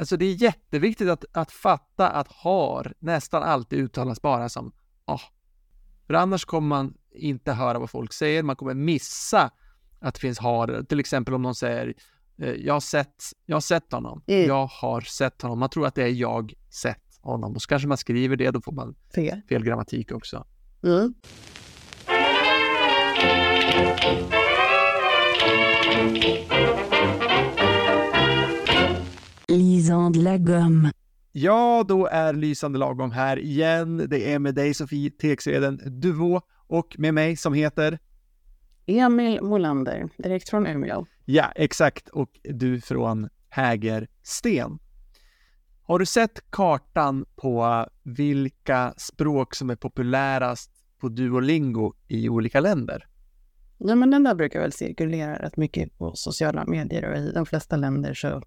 alltså det är jätteviktigt att, att fatta att har nästan alltid uttalas bara som ah. För annars kommer man inte höra vad folk säger, man kommer missa att det finns har. Till exempel om någon säger eh, jag har sett, jag har sett honom, Mm. jag har sett honom. Man tror att det är jag sett honom och så kanske man skriver det, då får man Fel. fel grammatik också. Mm. Lisande la gomme. Ja, då är Lysande lagom här igen. Det är med dig Sofie Tegsveden Duvå och med mig som heter Emil Molander, direkt från Umeå. Ja, exakt. Och du från Hägersten. Har du sett kartan på vilka språk som är populärast på Duolingo i olika länder? Ja, men den där brukar väl cirkulera rätt mycket på sociala medier och i de flesta länder så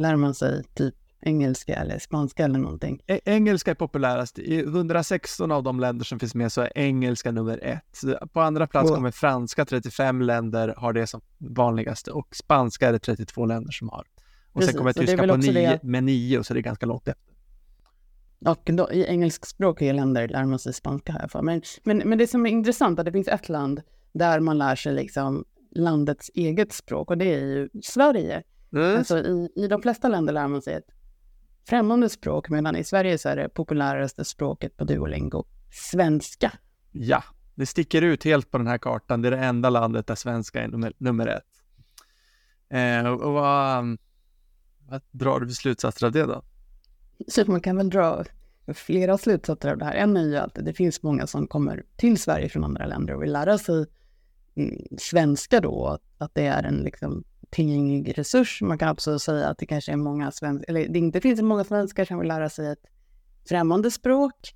lär man sig typ engelska eller spanska eller någonting. Engelska är populärast. I 116 av de länder som finns med så är engelska nummer ett. På andra plats Wow. kommer franska, 35 länder har det som vanligaste och spanska är det 32 länder som har. Och Precis, sen kommer och tyska på nio, det- med nio så det är ganska långt efter. Och då, i engelskspråkiga länder lär man sig spanska här för. Men, men, men det som är intressant är att det finns ett land där man lär sig liksom landets eget språk och det är ju Sverige. Alltså i, I de flesta länder lär man sig ett främmande språk medan i Sverige så är det populäraste språket på Duolingo svenska. Ja, det sticker ut helt på den här kartan. Det är det enda landet där svenska är nummer, nummer ett. Eh, och vad, vad drar du för slutsatser av det då? Så man kan väl dra flera slutsatser av det här. En är ju att det finns många som kommer till Sverige från andra länder och vill lära sig mm, svenska då, att det är en liksom tillgänglig resurs. Man kan också säga att det kanske är många svenskar, eller det inte finns många svenskar som vill lära sig ett främmande språk.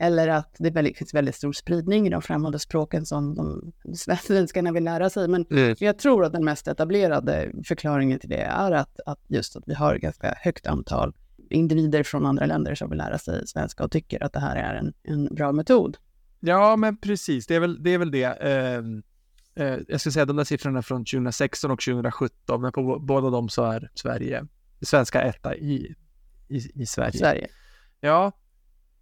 Eller att det väldigt, finns väldigt stor spridning i de främmande språken som de svenskarna vill lära sig. Men jag tror att den mest etablerade förklaringen till det är att, att just att vi har ett ganska högt antal individer från andra länder som vill lära sig svenska och tycker att det här är en, en bra metod. Ja, men precis. Det är väl det. Är väl det. Eh, eh, jag ska säga de där siffrorna från 2016 och 2017, men på båda dem så är Sverige, svenska etta i, i, i Sverige. Sverige. Ja.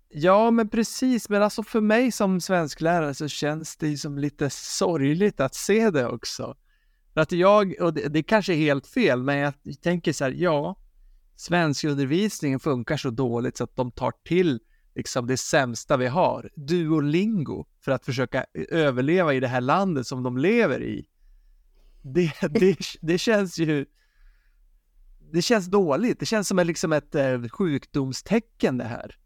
Ja, men precis. Men alltså för mig som svensklärare så känns det ju som lite sorgligt att se det också. Att jag, och det, det kanske är helt fel, men jag tänker så här, ja, svenskundervisningen funkar så dåligt så att de tar till liksom det sämsta vi har, Duolingo, för att försöka överleva i det här landet som de lever i. Det, det, det känns ju det känns dåligt. Det känns som ett, liksom ett eh, sjukdomstecken det här.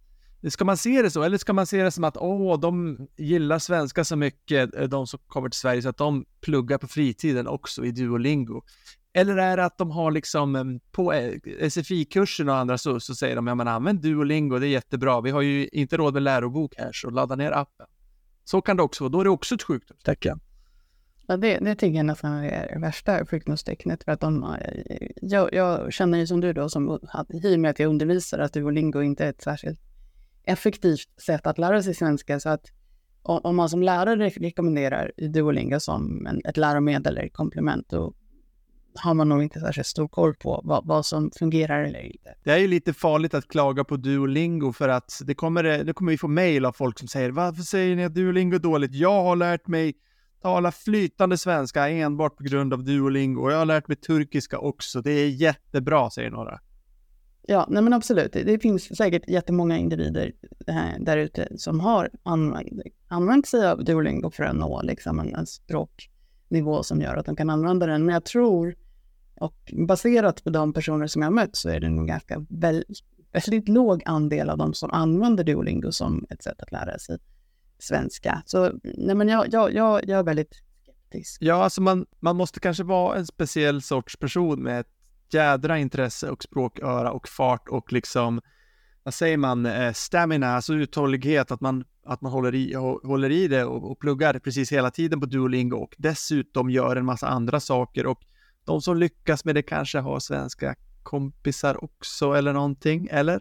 Ska man se det så? Eller ska man se det som att åh, de gillar svenska så mycket, eh, de som kommer till Sverige, så att de pluggar på fritiden också i Duolingo? Eller är det att de har liksom på eh, SFI-kursen och andra så, så säger de, ja men använd Duolingo, det är jättebra. Vi har ju inte råd med lärobok här, så ladda ner appen. Så kan det också vara. Då är det också ett sjukdomstecken. Ja, det, det tycker jag nästan är det värsta sjukdomstecknet. För att de, eh, jag, jag känner ju som du då, som, i och med att jag undervisar, att Duolingo inte är ett särskilt effektivt sätt att lära sig svenska. Så att om, man som lärare rekommenderar Duolingo som en, ett läromedel eller komplement, då har man nog inte särskilt stor koll på vad, vad som fungerar eller inte. Det är ju lite farligt att klaga på Duolingo för att det kommer, det kommer vi få mejl av folk som säger varför säger ni att Duolingo är dåligt? Jag har lärt mig tala flytande svenska enbart på grund av Duolingo och jag har lärt mig turkiska också. Det är jättebra, säger några. Ja, nej men absolut. Det, det finns säkert jättemånga individer eh, där ute som har använt, använt sig av Duolingo för att nå liksom en, en nivå som gör att de kan använda den. Men jag tror, och baserat på de personer som jag har mött, så är det nog ganska väl, väldigt låg andel av de som använder Duolingo som ett sätt att lära sig svenska. Så nej men jag, jag, jag, jag är väldigt skeptisk. Ja, alltså man, man måste kanske vara en speciell sorts person med ett jädra intresse och språköra och fart och liksom, vad säger man, eh, stamina, alltså uthållighet, att man, att man håller, i, hå- håller i det och, och pluggar precis hela tiden på Duolingo och dessutom gör en massa andra saker och de som lyckas med det kanske har svenska kompisar också eller någonting, eller?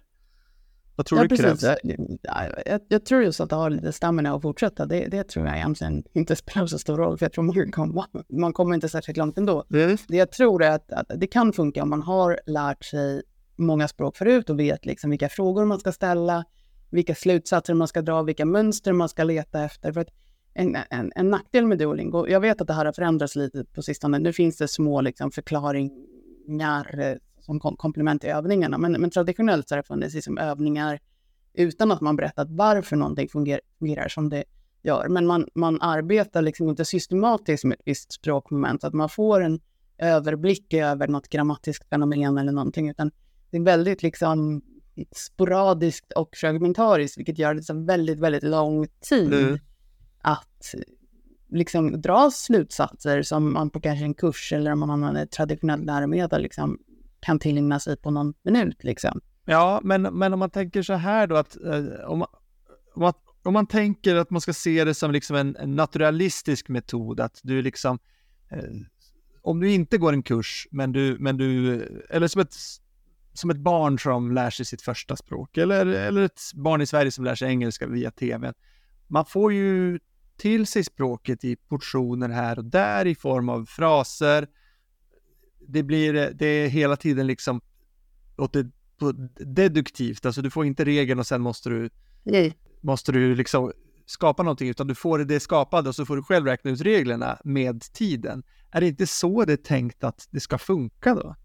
Vad tror ja, du krävs? Ja, jag, jag tror just att ha lite stamina och fortsätta, det, det tror jag egentligen inte spelar så stor roll, för jag tror man, kommer- man kommer inte särskilt långt ändå. Mm. Det jag tror är att, att det kan funka om man har lärt sig många språk förut och vet liksom vilka frågor man ska ställa, vilka slutsatser man ska dra, vilka mönster man ska leta efter. För att en, en, en nackdel med Duolingo, jag vet att det här har förändrats lite på sistone, nu finns det små liksom, förklaringar eh, som komplement till övningarna, men, men traditionellt så har det funnits liksom övningar utan att man berättat varför någonting fungerar, fungerar som det gör. Men man, man arbetar liksom inte systematiskt med ett visst språkmoment, så att man får en överblick över något grammatiskt fenomen eller någonting, utan det är väldigt liksom sporadiskt och fragmentariskt, vilket gör det så väldigt, väldigt lång tid mm. att liksom dra slutsatser som man på kanske en kurs eller om man använder ett traditionellt läromedel liksom kan tillägna sig på någon minut liksom. Ja, men, men om man tänker så här då att eh, om, om, man, om man tänker att man ska se det som liksom en, en naturalistisk metod, att du liksom eh, om du inte går en kurs, men du, men du eller som ett, som ett barn som lär sig sitt första språk, eller, eller ett barn i Sverige som lär sig engelska via tv. Man får ju till sig språket i portioner här och där i form av fraser. Det blir, det är hela tiden liksom åt det, deduktivt, alltså du får inte regeln och sen måste du, Nej. måste du liksom skapa någonting, utan du får det skapade och så får du själv räkna ut reglerna med tiden. Är det inte så det är tänkt att det ska funka då?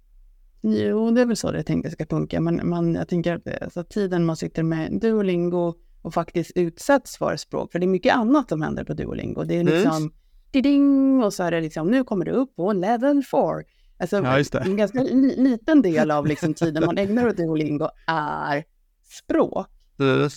Jo, det är väl så det är tänkt att det ska funka, men man, jag tänker att alltså, tiden man sitter med Duolingo och faktiskt utsätts för språk, för det är mycket annat som händer på Duolingo. Det är liksom mm. ding och så är det liksom, nu kommer du upp på level 4. Alltså, ja, en ganska li liten del av liksom, tiden man ägnar åt Duolingo är språk.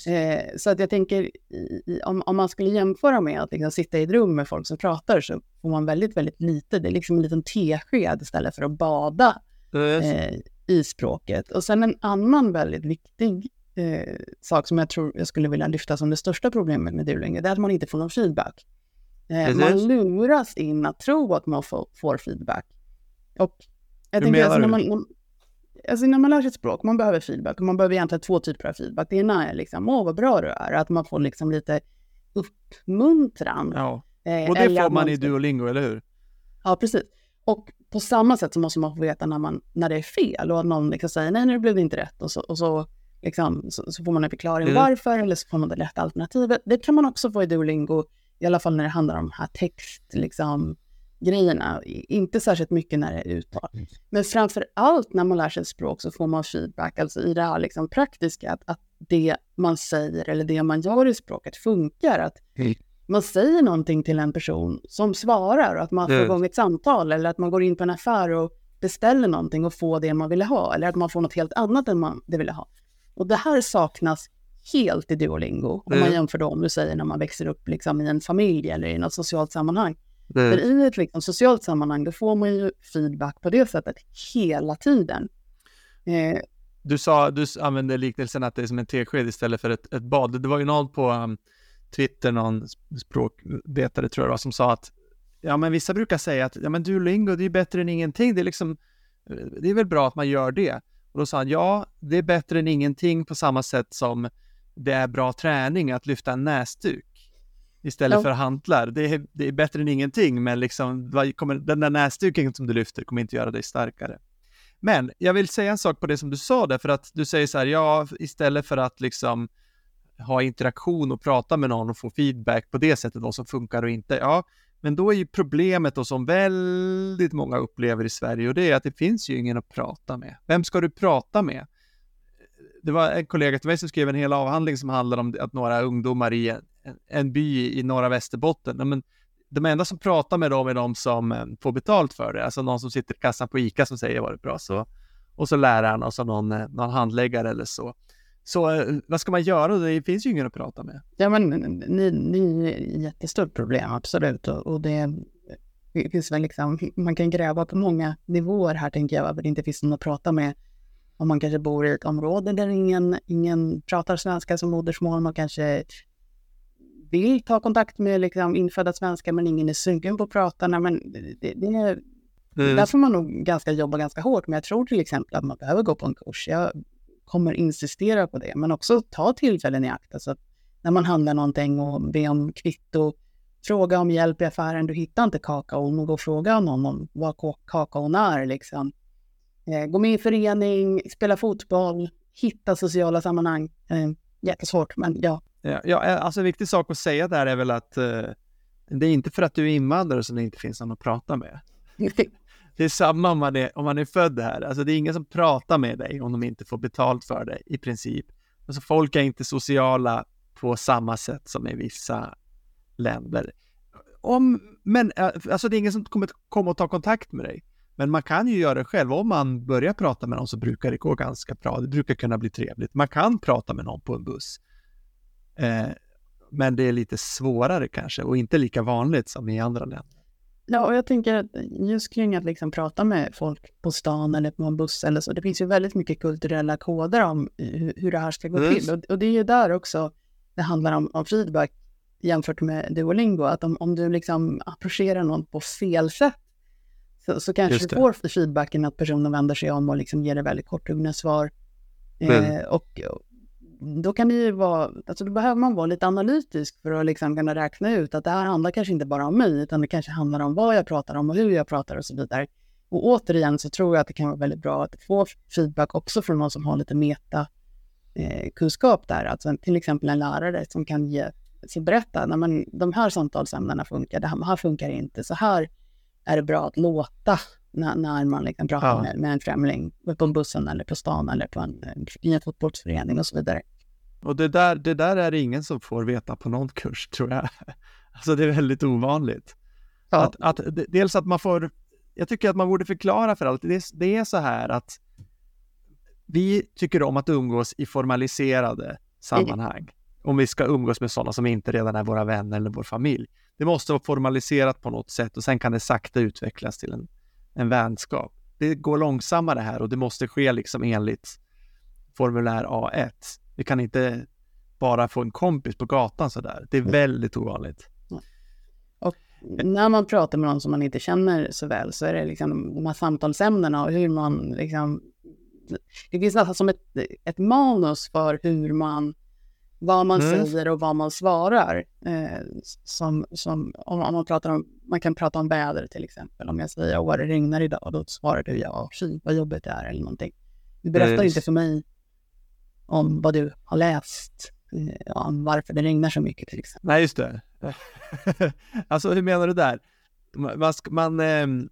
Eh, så att jag tänker, i, om, om, man skulle jämföra med att liksom sitta i ett rum med folk som pratar så får man väldigt, väldigt lite. Det är liksom en liten tesked istället för att bada eh, i språket. Och sen en annan väldigt viktig eh, sak som jag tror jag skulle vilja lyfta som det största problemet med Duolingo, det är att man inte får någon feedback. Eh, man luras in att tro att man får, får feedback. Och jag Hur tänker, alltså, när man, alltså när man lär sig ett språk, man behöver feedback och man behöver egentligen två typer av feedback. Det ena är liksom, åh vad bra du är, att man får liksom lite uppmuntran. Ja. Eh, och det får man, man i Duolingo, eller hur? Ja, precis. Och på samma sätt så måste man få veta när, man, när det är fel och att någon liksom säger nej, nu blev det inte rätt och så, och så, liksom, så, så får man en förklaring mm. varför eller så får man det rätta alternativet. Det kan man också få i Duolingo, i alla fall när det handlar om här text, liksom, grejerna. Inte särskilt mycket när det är uttal. Mm. Men framför allt när man lär sig ett språk så får man feedback, alltså i det här liksom praktiska, att, att det man säger eller det man gör i språket funkar. Att mm. Man säger någonting till en person som svarar och att man får igång ett samtal eller att man går in på en affär och beställer någonting och får det man ville ha eller att man får något helt annat än man det ville ha. Och det här saknas helt i Duolingo om mm. man jämför då om du säger när man växer upp liksom i en familj eller i något socialt sammanhang. Mm. För i ett liksom, socialt sammanhang, då får man ju feedback på det sättet hela tiden. Eh, du sa, du använde liknelsen att det är som en tesked istället för ett, ett bad. Det var ju någon på um, Twitter, någon språkvetare tror jag var, som sa att ja, men vissa brukar säga att ja, men Duolingo, det är bättre än ingenting. Det är liksom, det är väl bra att man gör det. Och då sa han, ja, det är bättre än ingenting på samma sätt som det är bra träning att lyfta en näsduk istället ja. för hantlar. Det är, det är bättre än ingenting, men liksom, kommer, den där näsduken som du lyfter kommer inte göra dig starkare. Men jag vill säga en sak på det som du sa där, för att du säger så här, ja, istället för att liksom ha interaktion och prata med någon och få feedback på det sättet, vad som funkar och inte. Ja, men då är ju problemet då som väldigt många upplever i Sverige och det är att det finns ju ingen att prata med. Vem ska du prata med? Det var en kollega till mig som skrev en hel avhandling som handlade om att några ungdomar i en, en by i norra Västerbotten. Men de enda som pratar med dem är de som eh, får betalt för det, alltså någon som sitter i kassan på ICA som säger var det bra så. Och så läraren och så någon, eh, någon handläggare eller så. Så eh, vad ska man göra? Det finns ju ingen att prata med. Ja, men ni, ni är ett jättestort problem, absolut. Och, och det, det finns väl liksom, man kan gräva på många nivåer här, tänker jag, varför det inte finns någon att prata med. Om man kanske bor i ett område där ingen, ingen pratar svenska som modersmål, man kanske vill ta kontakt med liksom, infödda svenskar men ingen är sugen på att prata. Nej, men det, det är, mm. Där får man nog ganska, jobba ganska hårt. Men jag tror till exempel att man behöver gå på en kurs. Jag kommer insistera på det, men också ta tillfällen i akt. Alltså, när man handlar någonting och be om kvitto, fråga om hjälp i affären. Du hittar inte kakaon och gå och fråga någon om vad kakaon är. Liksom. Eh, gå med i förening, spela fotboll, hitta sociala sammanhang. Eh, jättesvårt, men ja. Ja, ja, alltså en viktig sak att säga där är väl att eh, det är inte för att du är invandrare som det inte finns någon att prata med. Det är samma om man är, om man är född här. Alltså det är ingen som pratar med dig om de inte får betalt för det i princip. Alltså folk är inte sociala på samma sätt som i vissa länder. Om, men eh, alltså det är ingen som kommer komma och ta kontakt med dig. Men man kan ju göra det själv. Om man börjar prata med någon så brukar det gå ganska bra. Det brukar kunna bli trevligt. Man kan prata med någon på en buss. Eh, men det är lite svårare kanske och inte lika vanligt som i andra länder. Ja, och jag tänker att just kring att liksom prata med folk på stan eller på en buss eller så, det finns ju väldigt mycket kulturella koder om hur, hur det här ska gå mm. till. Och, och, det är ju där också det handlar om, om feedback jämfört med Duolingo, att om, om du liksom approcherar någon på fel sätt så, så kanske du får feedbacken att personen vänder sig om och liksom ger dig väldigt korthuggna svar. Mm. Eh, och, då kan det ju vara, alltså då behöver man vara lite analytisk för att liksom kunna räkna ut att det här handlar kanske inte bara om mig, utan det kanske handlar om vad jag pratar om och hur jag pratar och så vidare. Och återigen så tror jag att det kan vara väldigt bra att få feedback också från någon som har lite meta eh, kunskap där, alltså till exempel en lärare som kan ge, som berätta, när man, de här samtalsämnena funkar, det här, här funkar inte, så här är det bra att låta när, när man liksom pratar ja. med, med, en främling på bussen eller på stan eller på en, i en fotbollsförening och så vidare. Och det där, det där är det ingen som får veta på någon kurs tror jag. Alltså det är väldigt ovanligt. Ja. Att, att, dels att man får, jag tycker att man borde förklara för allt. Det, det är så här att vi tycker om att umgås i formaliserade sammanhang. Om vi ska umgås med sådana som inte redan är våra vänner eller vår familj. Det måste vara formaliserat på något sätt och sen kan det sakta utvecklas till en, en vänskap. Det går långsammare här och det måste ske liksom enligt formulär A1. Vi kan inte bara få en kompis på gatan sådär. Det är väldigt ovanligt. Och när man pratar med någon som man inte känner så väl så är det liksom de här samtalsämnena och hur man liksom... Det finns nästan som ett, ett manus för hur man vad man mm. säger och vad man svarar. Eh, som, som, om, om, man, pratar om, man kan prata om väder till exempel. Om jag säger att det regnar idag, då svarar du ja, fy vad jobbigt det är eller någonting. Du berättar mm. inte för mig om vad du har läst, eh, om varför det regnar så mycket till exempel. Nej, just det. alltså hur menar du där? Man, man, eh, Nej,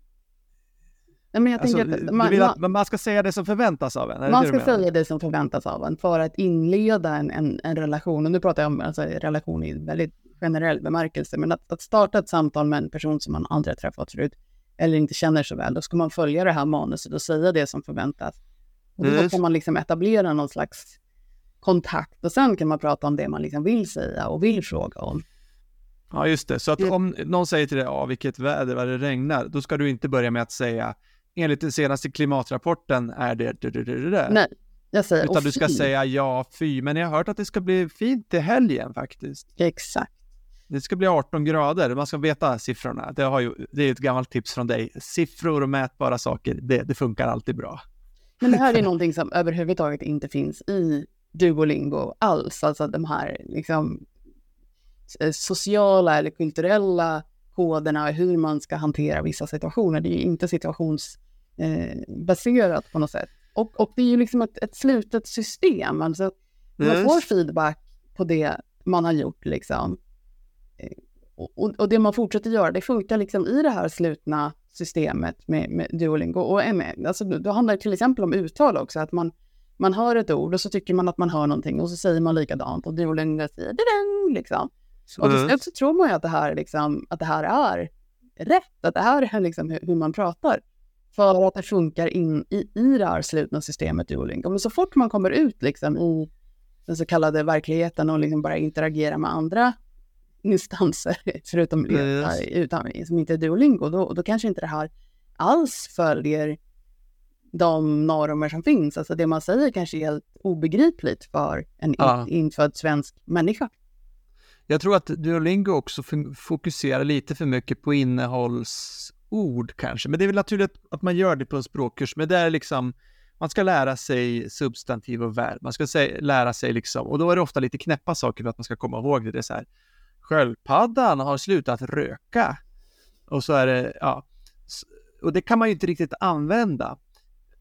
men jag alltså, att man, vill att man ska säga det som förväntas av en? Man ska säga det som förväntas av en för att inleda en, en, en relation. Och nu pratar jag om alltså, relation i väldigt generell bemärkelse. Men att, att starta ett samtal med en person som man aldrig har träffat förut eller inte känner så väl, då ska man följa det här manuset och säga det som förväntas. Och då mm. kan man liksom etablera någon slags kontakt och sen kan man prata om det man liksom vill säga och vill fråga om. Ja, just det. Så att om någon säger till dig, ja, vilket väder, vad det regnar, då ska du inte börja med att säga, enligt den senaste klimatrapporten är det... det, det, det. Nej, jag säger Utan du ska säga ja, fy, men jag har hört att det ska bli fint till helgen faktiskt. Exakt. Det ska bli 18 grader, man ska veta siffrorna. Det, har ju, det är ett gammalt tips från dig. Siffror och mätbara saker, det, det funkar alltid bra. Men det här är någonting som överhuvudtaget inte finns i Duolingo alls. Alltså de här liksom, sociala eller kulturella koderna hur man ska hantera vissa situationer. Det är ju inte situationsbaserat eh, på något sätt. Och, och det är ju liksom ett, ett slutet system. Alltså, man får feedback på det man har gjort. Liksom. Eh, och, och, det man fortsätter göra, det funkar liksom i det här slutna systemet med, med Duolingo. Och med, alltså, då handlar det till exempel om uttal också, att man, man hör ett ord och så tycker man att man hör någonting och så säger man likadant och Duolingo säger liksom. Och till slut så tror man ju att det här, liksom, att det här är rätt, att det här är liksom hur, hur man pratar. För att det funkar in i, i det här slutna systemet Duolingo. Men så fort man kommer ut liksom i den så kallade verkligheten och liksom bara interagerar med andra instanser, förutom yes. utan, som inte är Duolingo, då, då kanske inte det här alls följer de normer som finns. Alltså det man säger kanske är helt obegripligt för en ja. infödd svensk människa. Jag tror att Duolingo också fokuserar lite för mycket på ord kanske, men det är väl naturligt att man gör det på en språkkurs, men det är liksom man ska lära sig substantiv och verb. Man ska se, lära sig liksom, och då är det ofta lite knäppa saker för att man ska komma ihåg det. Det är så här, sköldpaddan har slutat röka. Och så är det, ja, och det kan man ju inte riktigt använda.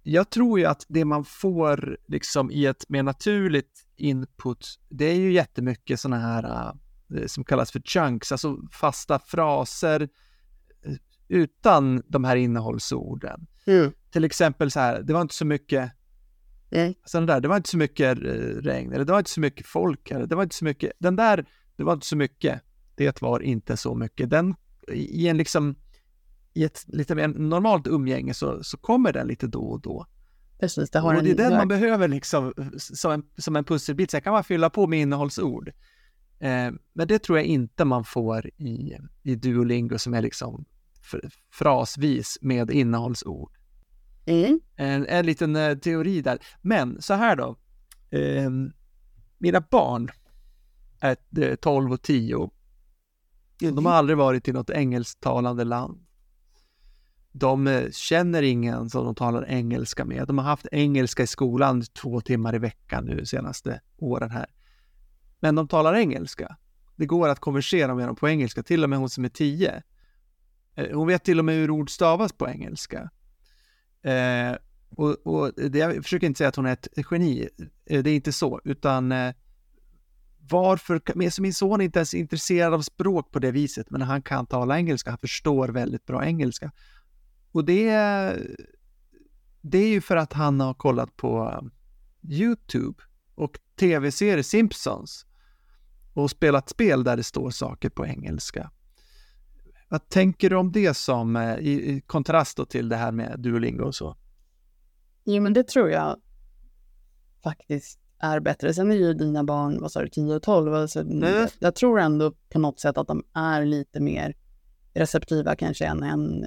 jag tror ju att det man får liksom i ett mer naturligt input, det är ju jättemycket sådana här eh, som kallas för chunks, alltså fasta fraser utan de här innehållsorden. Mm. Till exempel så här, det var inte så mycket Mm. Sådana där, det var inte så mycket eh, regn, eller det var inte så mycket folk, eller det var inte så mycket, den där, det var inte så mycket, det var inte så mycket. Den, i en liksom, i ett lite mer normalt umgänge så, så kommer den lite då och då. Precis, det har och det är en... den man behöver liksom som en, som en pusselbit, sen kan man fylla på med innehållsord. Eh, men det tror jag inte man får i, i Duolingo som är liksom frasvis med innehållsord. Mm. En, en liten eh, teori där. Men så här då. Eh, mina barn är eh, 12 och 10. De har aldrig varit i något engelsktalande land. De eh, känner ingen som de talar engelska med. De har haft engelska i skolan två timmar i veckan nu de senaste åren här. Men de talar engelska. Det går att konversera med dem på engelska, till och med hon som är 10. Eh, hon vet till och med hur ord stavas på engelska. Eh, och, och det, jag försöker inte säga att hon är ett geni, eh, det är inte så, utan eh, varför, så min son är inte ens intresserad av språk på det viset, men han kan tala engelska, han förstår väldigt bra engelska. Och det, det är ju för att han har kollat på YouTube och tv-serier Simpsons och spelat spel där det står saker på engelska. Vad tänker du om det som eh, i, i kontrast till det här med Duolingo och så? Jo, men det tror jag faktiskt är bättre. Sen är ju dina barn, vad sa du, 10 och 12. Alltså, jag, jag tror ändå på något sätt att de är lite mer receptiva kanske än en,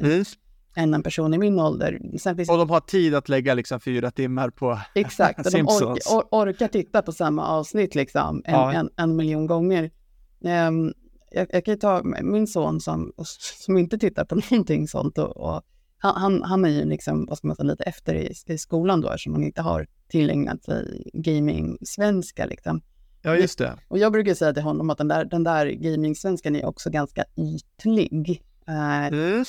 än en person i min ålder. Finns Och de har tid att lägga liksom fyra timmar på Exakt, och de orkar, or, orkar titta på samma avsnitt liksom en, Ja. en, en miljon gånger. Ehm, jag, jag kan ju ta min son som, som inte tittar på någonting sånt och, och han, han, är ju liksom, vad ska man säga, lite efter i, i skolan då eftersom han inte har tillägnat sig gaming-svenska liksom. Ja, just det. Och jag brukar säga till honom att den där, den där gaming-svenskan är också ganska ytlig. Eh,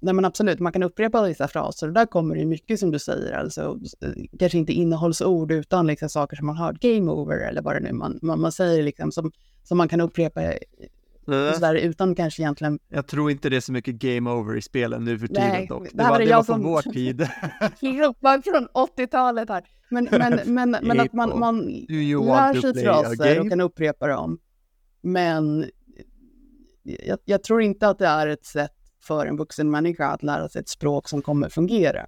Nej men absolut, man kan upprepa vissa fraser och där kommer det mycket som du säger, alltså eh, kanske inte innehållsord utan liksom saker som man har hört, game over eller vad det nu man, man, man säger liksom som, som man kan upprepa eh, sådär utan kanske egentligen Jag tror inte det är så mycket game over i spelen nu för tiden Nej, dock. Det, det var, det jag var från vår tid. ropar från 80-talet här. Men, men, men, men att man, man lär sig fraser och kan upprepa dem. Men jag, jag tror inte att det är ett sätt för en vuxen människa att lära sig ett språk som kommer fungera.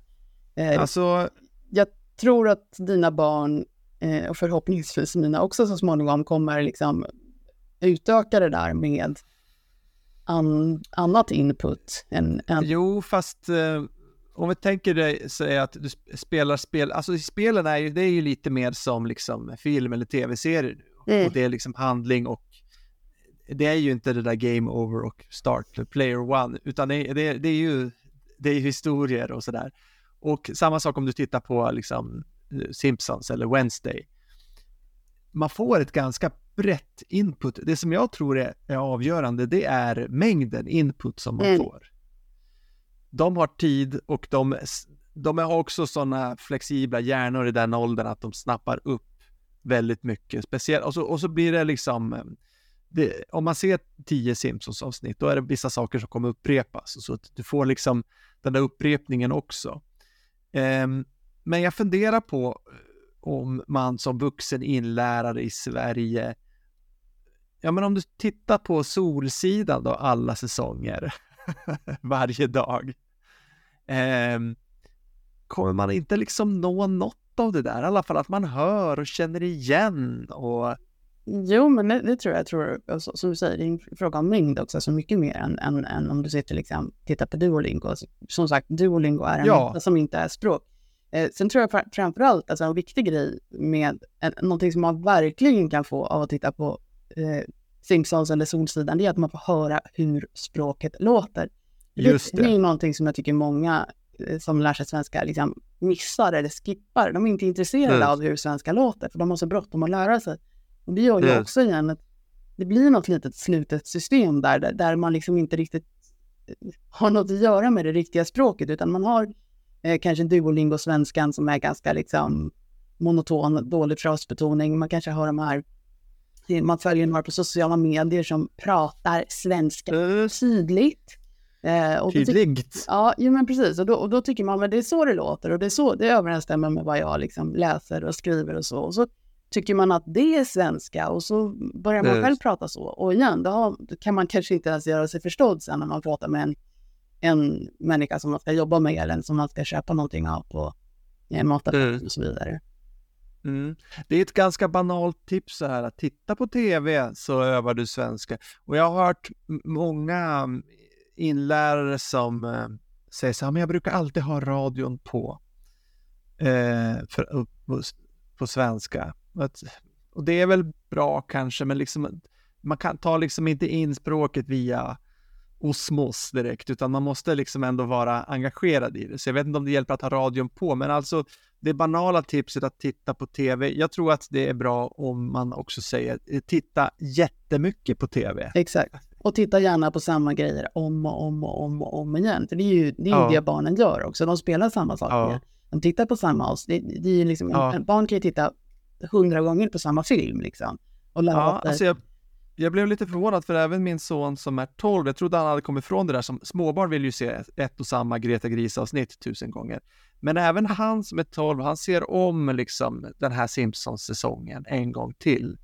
Eh, Alltså, jag tror att dina barn eh, och förhoppningsvis mina också så småningom kommer liksom utöka det där med an, annat input än, än jo, fast eh, om vi tänker dig, säga att du sp- spelar spel, alltså spelen är ju, det är ju lite mer som liksom film eller tv-serier. Mm. Och det är liksom handling och det är ju inte det där game over och start player one, utan det, är- det, det är ju det är ju historier och sådär. Och samma sak om du tittar på liksom Simpsons eller Wednesday. Man får ett ganska brett input. Det som jag tror är, är avgörande, det är mängden input som man Mm. får. De har tid och de, de har också sådana flexibla hjärnor i den åldern att de snappar upp väldigt mycket. Speciellt, och så, och så blir det liksom, det, om man ser tio Simpsons avsnitt, då är det vissa saker som kommer upprepas. Så att du får liksom den där upprepningen också. Ehm, men jag funderar på eh, om man som vuxen inlärare i Sverige, ja men om du tittar på Solsidan då, alla säsonger, varje dag, ehm, kommer man inte liksom nå något av det där? I alla fall att man hör och känner igen och Jo, men det, det tror jag. jag tror, alltså, som du säger, det är en fråga om mängd också, så mycket mer än, än, än om du sitter liksom, tittar på Duolingo. Alltså, Som sagt, Duolingo är en Ja. som inte är språk. Eh, sen tror jag fra- framför allt, alltså en viktig grej med en, någonting som man verkligen kan få av att titta på eh, Simpsons eller Solsidan, det är att man får höra hur språket låter. just Det är det. ju någonting som jag tycker många eh, som lär sig svenska liksom missar eller skippar. De är inte intresserade Mm. av hur svenska låter, för de har så bråttom att lära sig. Och det gör ju Mm. också igen att det blir något litet slutet system där, där, man liksom inte riktigt eh, har något att göra med det riktiga språket, utan man har Eh, kanske Duolingo-svenskan som är ganska liksom monoton, dålig frasbetoning. Man kanske har de här, man följer några på sociala medier som pratar svenska. Eh, och då ty- Tydligt. Ja, jo, men precis. Och då, och då tycker man att det är så det låter och det, är så, det överensstämmer med vad jag liksom läser och skriver och så. Och så tycker man att det är svenska och så börjar man Mm. själv prata så. Och igen, då, har, då kan man kanske inte ens göra sig förstådd sen när man pratar med en, en människa som man ska jobba med eller som man ska köpa någonting av på en mataffär Mm. och så vidare. Mm. Det är ett ganska banalt tips så här att titta på tv så övar du svenska. Och jag har hört många mm, inlärare som eh, säger så här, men jag brukar alltid ha radion på eh, för, på, på svenska. Att, och det är väl bra kanske, men liksom, man kan ta liksom inte in språket via osmos direkt, utan man måste liksom ändå vara engagerad i det. Så jag vet inte om det hjälper att ha radion på, men alltså det banala tipset att titta på tv. Jag tror att det är bra om man också säger eh, titta jättemycket på tv. Exakt. Och titta gärna på samma grejer om och om och om och om igen. För det är ju det, är ju Ja. det barnen gör också. De spelar samma saker. Ja. De tittar på samma. Det, det är liksom, Ja. barn kan ju titta hundra gånger på samma film liksom. Och lära Ja, alltså jag, jag blev lite förvånad för även min son som är 12, jag trodde han hade kommit ifrån det där som småbarn vill ju se ett och samma Greta Gris-avsnitt tusen gånger. Men även han som är 12, han ser om liksom den här Simpsons-säsongen en gång till.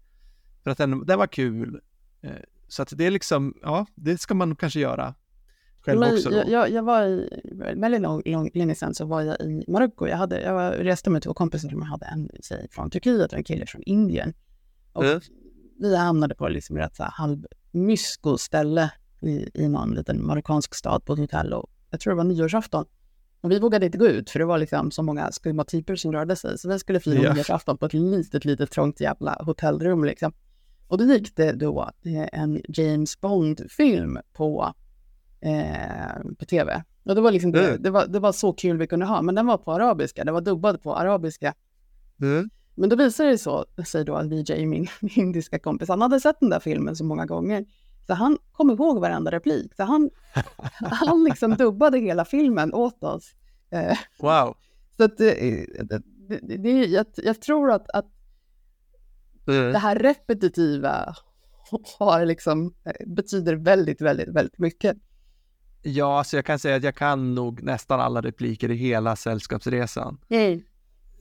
För att den, den var kul. Eh, Så att det är liksom, ja, det ska man kanske göra själv Men också. Då. jag, jag, jag var i, väldigt lång, lång, länge sedan så var jag i Marocko. Jag, hade, jag var, reste med två kompisar som jag hade en tjej från Turkiet och en kille från Indien. Och Mm. Vi hamnade på liksom ett så här halv mysko-ställe i, i någon liten marockansk stad på ett hotell och jag tror det var nyårsafton. Och vi vågade inte gå ut för det var liksom så många skumma typer som rörde sig. Så vi skulle fira Ja. nyårsafton på ett litet, litet trångt jävla hotellrum liksom. Och då gick det då eh, en James Bond-film på, eh, på tv. Och det var, liksom det, Mm. det, var, det var så kul vi kunde ha, men den var på arabiska. Det var dubbad på arabiska. Mm. Men då visade det så, säger då att VJ, min, min indiska kompis, han hade sett den där filmen så många gånger. Så han kom ihåg varenda replik. Så han, han liksom dubbade hela filmen åt oss. Eh, Wow. så att, eh, det, det, det, jag, jag tror att, att Mm. det här repetitiva har liksom, eh, betyder väldigt, väldigt, väldigt mycket. Ja, alltså jag kan säga att jag kan nog nästan alla repliker i hela Sällskapsresan.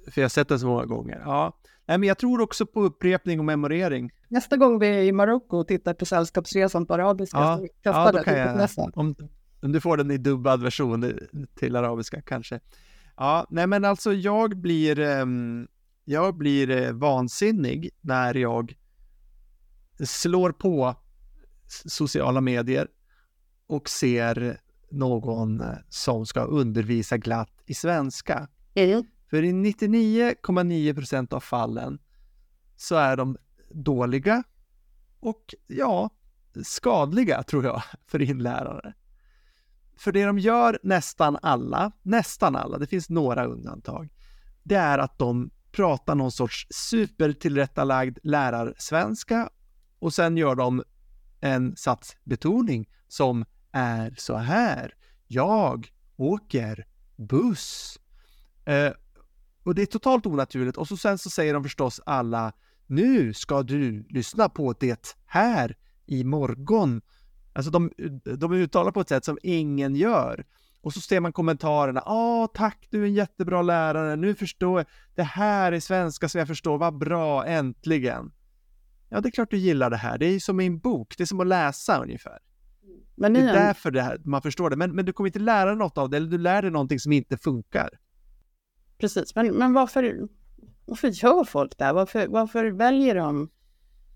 För jag har sett den så många gånger. Ja. Nej, men jag tror också på upprepning och memorering. Nästa gång vi är i Marocko och tittar på Sällskapsresan på arabiska, Ja, så Ja, då kan jag, om, om du får den i dubbad version eh, till arabiska kanske. Ja, nej men alltså jag blir, ehm, jag blir eh, vansinnig när jag slår på sociala medier och ser någon eh, som ska undervisa glatt i svenska. Mm. För i 99,9% av fallen så är de dåliga och ja, skadliga tror jag för inlärare. För det de gör nästan alla, nästan alla, det finns några undantag, det är att de pratar någon sorts supertillrättalagd lärarsvenska och sen gör de en satsbetoning som är så här. Jag åker buss. Eh, och det är totalt onaturligt och så sen så säger de förstås alla nu ska du lyssna på det här i morgon. Alltså de, de uttalar på ett sätt som ingen gör. Och så ser man kommentarerna. Ja, tack, du är en jättebra lärare. Nu förstår jag. Det här är svenska så jag förstår. Vad bra, äntligen. Ja, det är klart du gillar det här. Det är som i en bok. Det är som att läsa ungefär. Men Det är därför det här, man förstår det. Men, men du kommer inte lära dig något av det, eller du lär dig någonting som inte funkar. Precis. Men, men varför, varför gör folk det? Varför, varför väljer de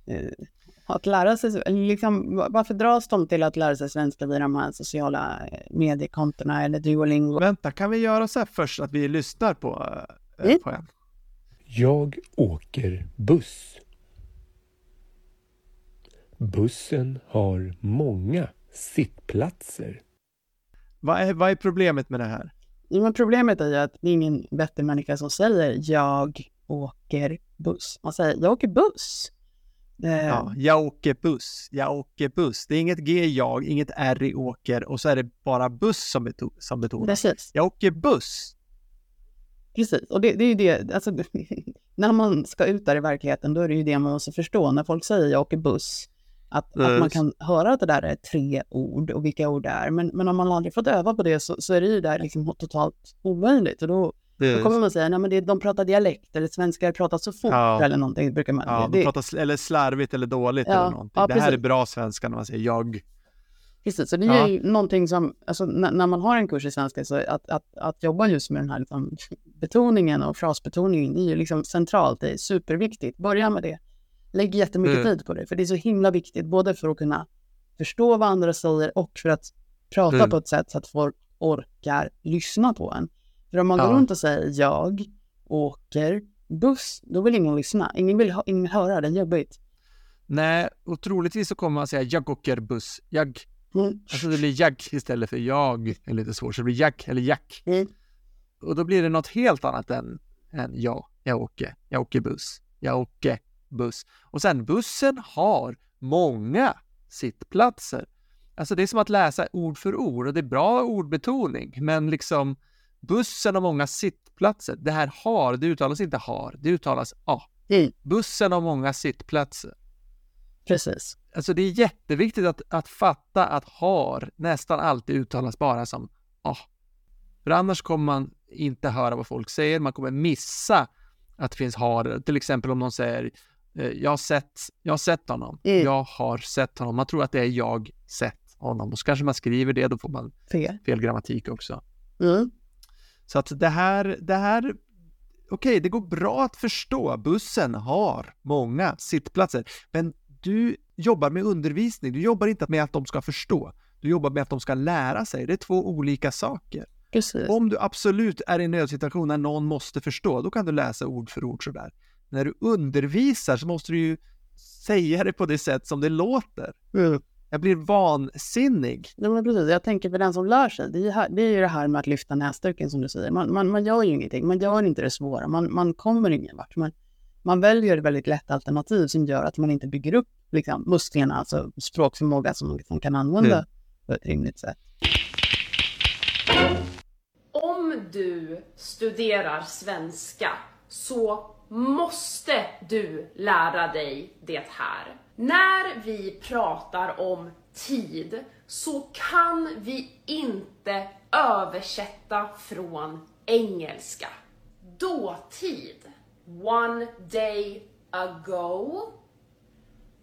eh, att lära sig? Liksom, va- varför dras de till att lära sig svenska via de här sociala eh, mediekontona eller Duolingo? Vänta, kan vi göra så här först att vi lyssnar på, eh, Mm. på en? Jag åker buss. Bussen har många sittplatser. Vad är, vad är problemet med det här? Men problemet är ju att det är ingen vettig människa som säger jag åker buss. Man säger jag åker buss. Ja, jag åker buss, jag åker buss. Det är inget G jag, inget R i åker och så är det bara buss som, beto- som betonas. Precis. Jag åker buss. Precis, och det, det är ju det, alltså, när man ska ut där i verkligheten, då är det ju det man måste förstå. När folk säger jag åker buss, att, att man Yes. kan höra att det där är tre ord och vilka ord det är. Men, men om man aldrig fått öva på det så, så är det ju där liksom totalt omöjligt. Och då, då kommer man säga, nej men det, de pratar dialekt eller svenskar pratar så fort Ja. eller någonting. Brukar man, Ja, det, de pratar eller slarvigt eller dåligt Ja, eller någonting. ja, det här är bra svenska när man säger jag. Precis, så det är ju någonting som, alltså, när, när man har en kurs i svenska, så att, att, att jobba just med den här liksom, betoningen och frasbetoningen, det är ju liksom centralt, det är superviktigt. Börja med det. Lägg jättemycket Mm. tid på det, för det är så himla viktigt, både för att kunna förstå vad andra säger och för att prata Mm. på ett sätt så att folk orkar lyssna på en. För om man går Ja. runt och säger jag åker buss, då vill ingen lyssna. Ingen vill ingen höra, det är jobbigt. Nej, och troligtvis så kommer man säga jag åker buss. Jag. Mm. Alltså det blir jag istället för jag. Är lite svårt, så det blir jag eller jack. Mm. Och då blir det något helt annat än, än jag. Jag åker. Jag åker buss. Jag åker buss. Och sen bussen har många sittplatser. Alltså det är som att läsa ord för ord och det är bra ordbetoning, men liksom bussen har många sittplatser. Det här har, det uttalas inte har, det uttalas a. Mm. Bussen har många sittplatser. Precis. Alltså det är jätteviktigt att, att fatta att har nästan alltid uttalas bara som ah. För annars kommer man inte höra vad folk säger, man kommer missa att det finns har. Till exempel om någon säger jag har sett, jag har sett honom, Mm. jag har sett honom. Man tror att det är jag sett honom och så kanske man skriver det, då får man Fel. fel grammatik också. Mm. Så att det här, det här, okej, det går bra att förstå. Bussen har många sittplatser, men du jobbar med undervisning. Du jobbar inte med att de ska förstå. Du jobbar med att de ska lära sig. Det är två olika saker. Precis. Om du absolut är i en nödsituation när någon måste förstå, då kan du läsa ord för ord sådär. När du undervisar så måste du ju säga det på det sätt som det låter. Mm. Jag blir vansinnig. Ja, men precis. Jag tänker för den som lär sig, det är, det är ju det här med att lyfta näsduken som du säger. Man, man, man gör ju ingenting, man gör inte det svåra, man, man kommer ingen vart. Man, man väljer ett väldigt lätt alternativ som gör att man inte bygger upp liksom, musklerna, alltså språkförmåga som man liksom kan använda Mm. på ett rimligt sätt. Om du studerar svenska så måste du lära dig det här. När vi pratar om tid så kan vi inte översätta från engelska. Dåtid, one day ago.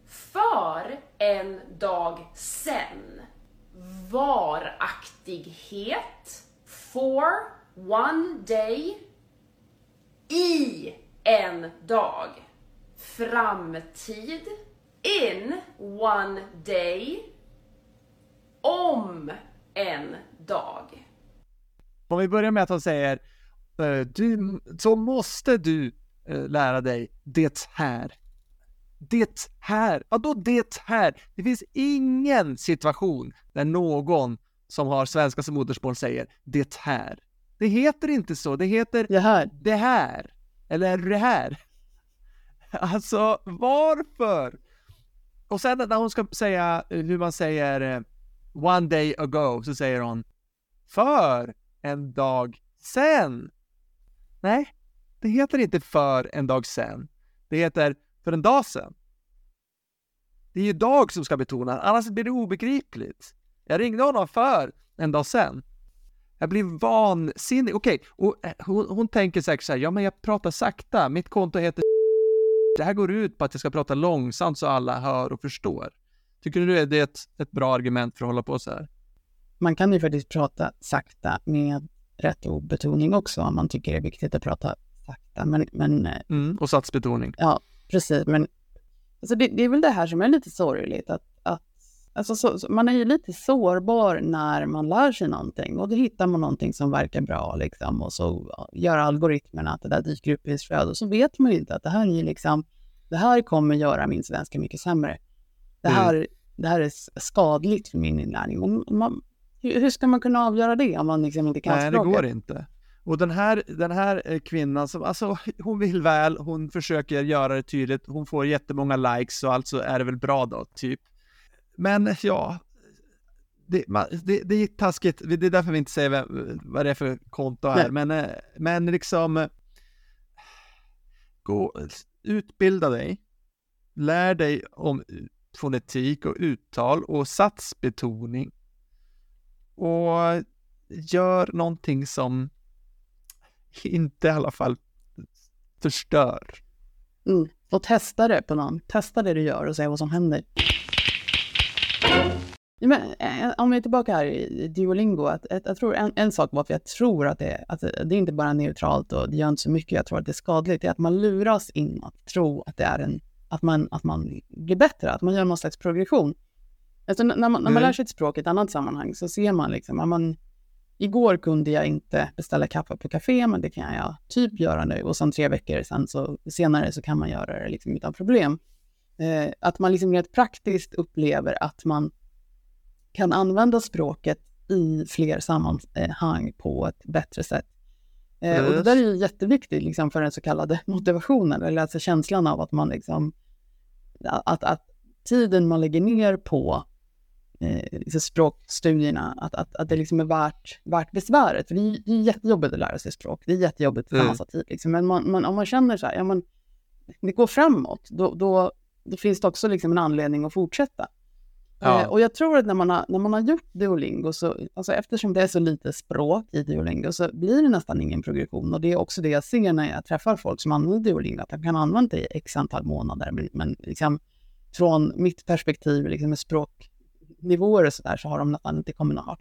För en dag sen. Varaktighet. For one day. I en dag. Framtid. In one day. Om en dag. Om vi börjar med att han säger eh, du, så måste du eh, lära dig det här. Det här. Vadå det här? Det finns ingen situation där någon som har svenska som modersmål säger det här. Det heter inte så. Det heter Det här, det här. Eller det här. Alltså, varför? Och sen när hon ska säga hur man säger eh, one day ago så säger hon för en dag sen. Nej, det heter inte för en dag sen. Det heter för en dag sen. Det är ju dag som ska betonas, annars blir det obegripligt. Jag ringde honom för en dag sen. Jag blir vansinnig. Okej, och eh, hon, hon tänker säkert så här, ja men jag pratar sakta, mitt konto heter Det här går ut på att jag ska prata långsamt så alla hör och förstår. Tycker du det är ett, ett bra argument för att hålla på så här? man kan ju faktiskt prata sakta med rätt ordbetoning också om man tycker det är viktigt att prata sakta. Men, men eh, Mm, och satsbetoning. Ja, precis. Men alltså det, det är väl det här som är lite sorgligt. Att, alltså så, så, man är ju lite sårbar när man lär sig någonting och då hittar man någonting som verkar bra liksom, och så gör algoritmerna att det där dyker upp i ens flöde och så vet man ju inte att det här är liksom, det här kommer göra min svenska mycket sämre. Det Mm. här, det här är skadligt för min inlärning. Man, hur, ska man kunna avgöra det om man liksom inte kan Nej, det språket? går inte. Och den här, den här eh, kvinnan som, alltså hon vill väl, hon försöker göra det tydligt, hon får jättemånga likes så alltså är det väl bra då, typ. Men ja, det, det, det är taskigt, det är därför vi inte säger vem, vad det är för konto här, men, eh, men liksom gå, utbilda dig, lär dig om fonetik och uttal och satsbetoning och gör någonting som inte i alla fall förstör. Mm. Och testa det på någon. Testa det du gör och se vad som händer. Men, eh, om vi är tillbaka här i Duolingo, att, att, jag tror en, en sak varför jag tror att det, att det är inte bara neutralt och det gör inte så mycket, jag tror att det är skadligt, är att man luras in att tro att det är en, att man, att man blir bättre, att man gör någon slags progression. Alltså, när, man, när man Mm. lär sig ett språk i ett annat sammanhang så ser man liksom, att man, igår kunde jag inte beställa kaffe på café, men det kan jag typ göra nu och sen tre veckor sen så, senare så kan man göra det liksom utan problem. Eh, att man liksom rent praktiskt upplever att man kan använda språket i fler sammanhang på ett bättre sätt. Eh, och det där är ju jätteviktigt liksom, för den så kallade motivationen, eller alltså känslan av att man liksom, att, att tiden man lägger ner på eh, liksom språkstudierna, att, att, att det liksom är värt, värt besväret. För det är, det är jättejobbigt att lära sig språk, det är jättejobbigt för Mm. massa tid. Liksom. Men man, man, om man känner så här, ja men det går framåt, då, då, då finns det också liksom en anledning att fortsätta. Ja. Eh, och jag tror att när man har, när man har gjort Duolingo, så, alltså eftersom det är så lite språk i Duolingo, så blir det nästan ingen progression. Och det är också det jag ser när jag träffar folk som använder Duolingo, att de kan använda det i x antal månader. Men, men liksom, från mitt perspektiv, liksom med språknivåer och sådär, så har de nästan inte kommit någon.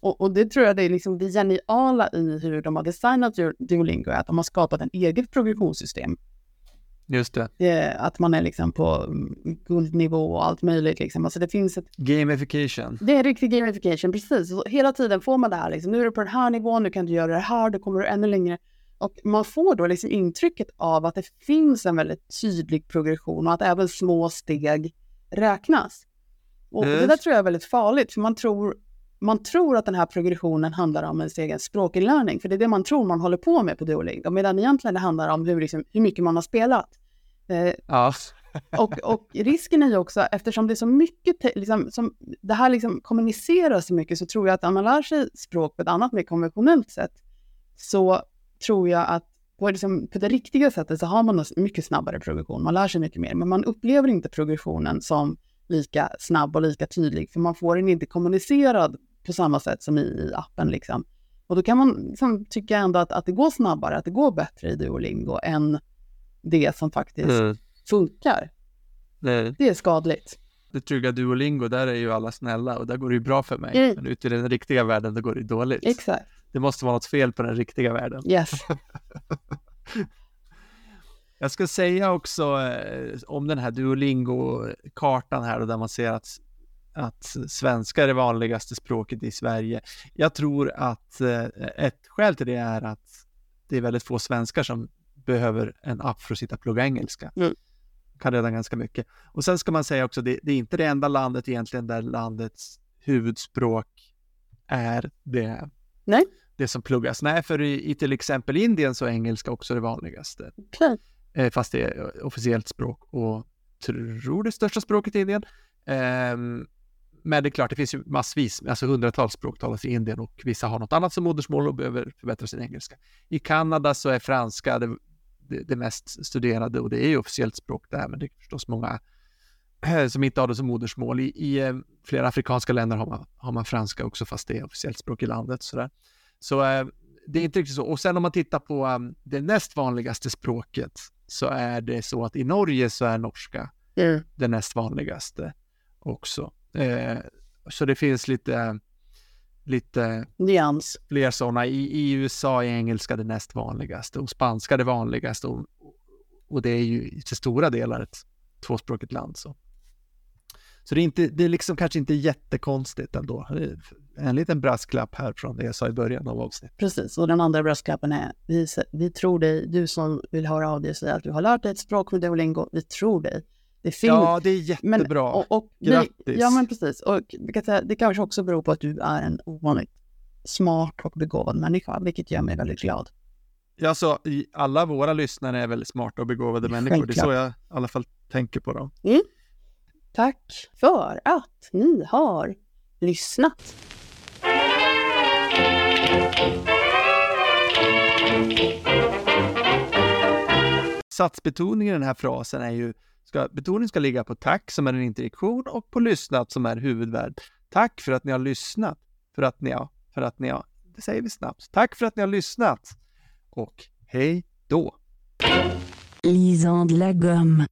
Och, och det tror jag det är liksom det geniala i hur de har designat Duolingo, är att de har skapat en eget progressionssystem Just det. eh, att man är liksom på mm, guldnivå och allt möjligt. Liksom. Alltså det finns ett, Gamification. det är riktig gamification, precis. Så hela tiden får man det här, liksom, nu är du på den här nivån, nu kan du göra det här, då kommer du ännu längre. Och man får då liksom intrycket av att det finns en väldigt tydlig progression och att även små steg räknas. Och det där tror jag är väldigt farligt, för man tror, man tror att den här progressionen handlar om ens egen språkinlärning, för det är det man tror man håller på med på Duolingo, medan egentligen det handlar om hur, liksom, hur mycket man har spelat. Eh, Ja. och, och risken är ju också, eftersom det är så mycket, liksom, som det här liksom kommuniceras så mycket, så tror jag att när man lär sig språk på ett annat mer konventionellt sätt, så tror jag att på, liksom, på det riktiga sättet så har man en mycket snabbare progression, man lär sig mycket mer, men man upplever inte progressionen som lika snabb och lika tydlig, för man får den inte kommunicerad på samma sätt som i, i appen. Liksom. Och då kan man liksom, tycka ändå att, att det går snabbare, att det går bättre i Duolingo än det som faktiskt Mm. funkar. Nej. Det är skadligt. Det trygga Duolingo, där är ju alla snälla och där går det ju bra för mig. Mm. Men ute i den riktiga världen, då går det dåligt. Exakt. Det måste vara något fel på den riktiga världen. Yes. Jag ska säga också eh, om den här Duolingo-kartan här och där man ser att, att svenska är det vanligaste språket i Sverige. Jag tror att eh, ett skäl till det är att det är väldigt få svenskar som behöver en app för att sitta och plugga engelska. Mm. Kan redan ganska mycket. Och sen ska man säga också, det, det är inte det enda landet egentligen där landets huvudspråk är det, Nej. det som pluggas. Nej, för i, i till exempel Indien så är engelska också det vanligaste. Okej. Eh, fast det är officiellt språk och tror det största språket i Indien. Ehm, men det är klart, det finns ju massvis, alltså hundratals språk talas i Indien och vissa har något annat som modersmål och behöver förbättra sin engelska. I Kanada så är franska det, det, det mest studerade och det är ju officiellt språk där, men det är förstås många som inte har det som modersmål. I, i eh, flera afrikanska länder har man, har man franska också, fast det är officiellt språk i landet. Sådär. Så eh, det är inte riktigt så. Och sen om man tittar på um, det näst vanligaste språket så är det så att i Norge så är norska Mm. det näst vanligaste också. Eh, så det finns lite, lite Nyans. fler sådana. I, I USA är engelska det näst vanligaste och spanska det vanligaste och, och det är ju till stora delar ett tvåspråkigt land. Så, så det, är inte, det är liksom kanske inte jättekonstigt ändå. En liten brasklapp här från det jag sa i början av avsnittet. Precis. Och den andra bröstklappen är, vi, vi tror dig, du som vill höra av dig och säga att du har lärt dig ett språk med Duolingo, vi tror dig. Det finns, Ja, det är jättebra. och, och vi, Grattis. Ja, men precis. Och det kanske också beror på att du är en ovanligt smart och begåvad människa, vilket gör mig väldigt glad. Ja, så alla våra lyssnare är väldigt smarta och begåvade människor. Det är så Självklart. jag i alla fall tänker på dem. Tack för att ni har lyssnat. Satsbetoningen i den här frasen är ju, ska, betoningen ska ligga på tack som är en interjektion och på lyssnat som är huvudvärd. Tack för att ni har lyssnat. För att ni har, för att ni har, det säger vi snabbt. Tack för att ni har lyssnat. Och hej då! Lisande la gomme.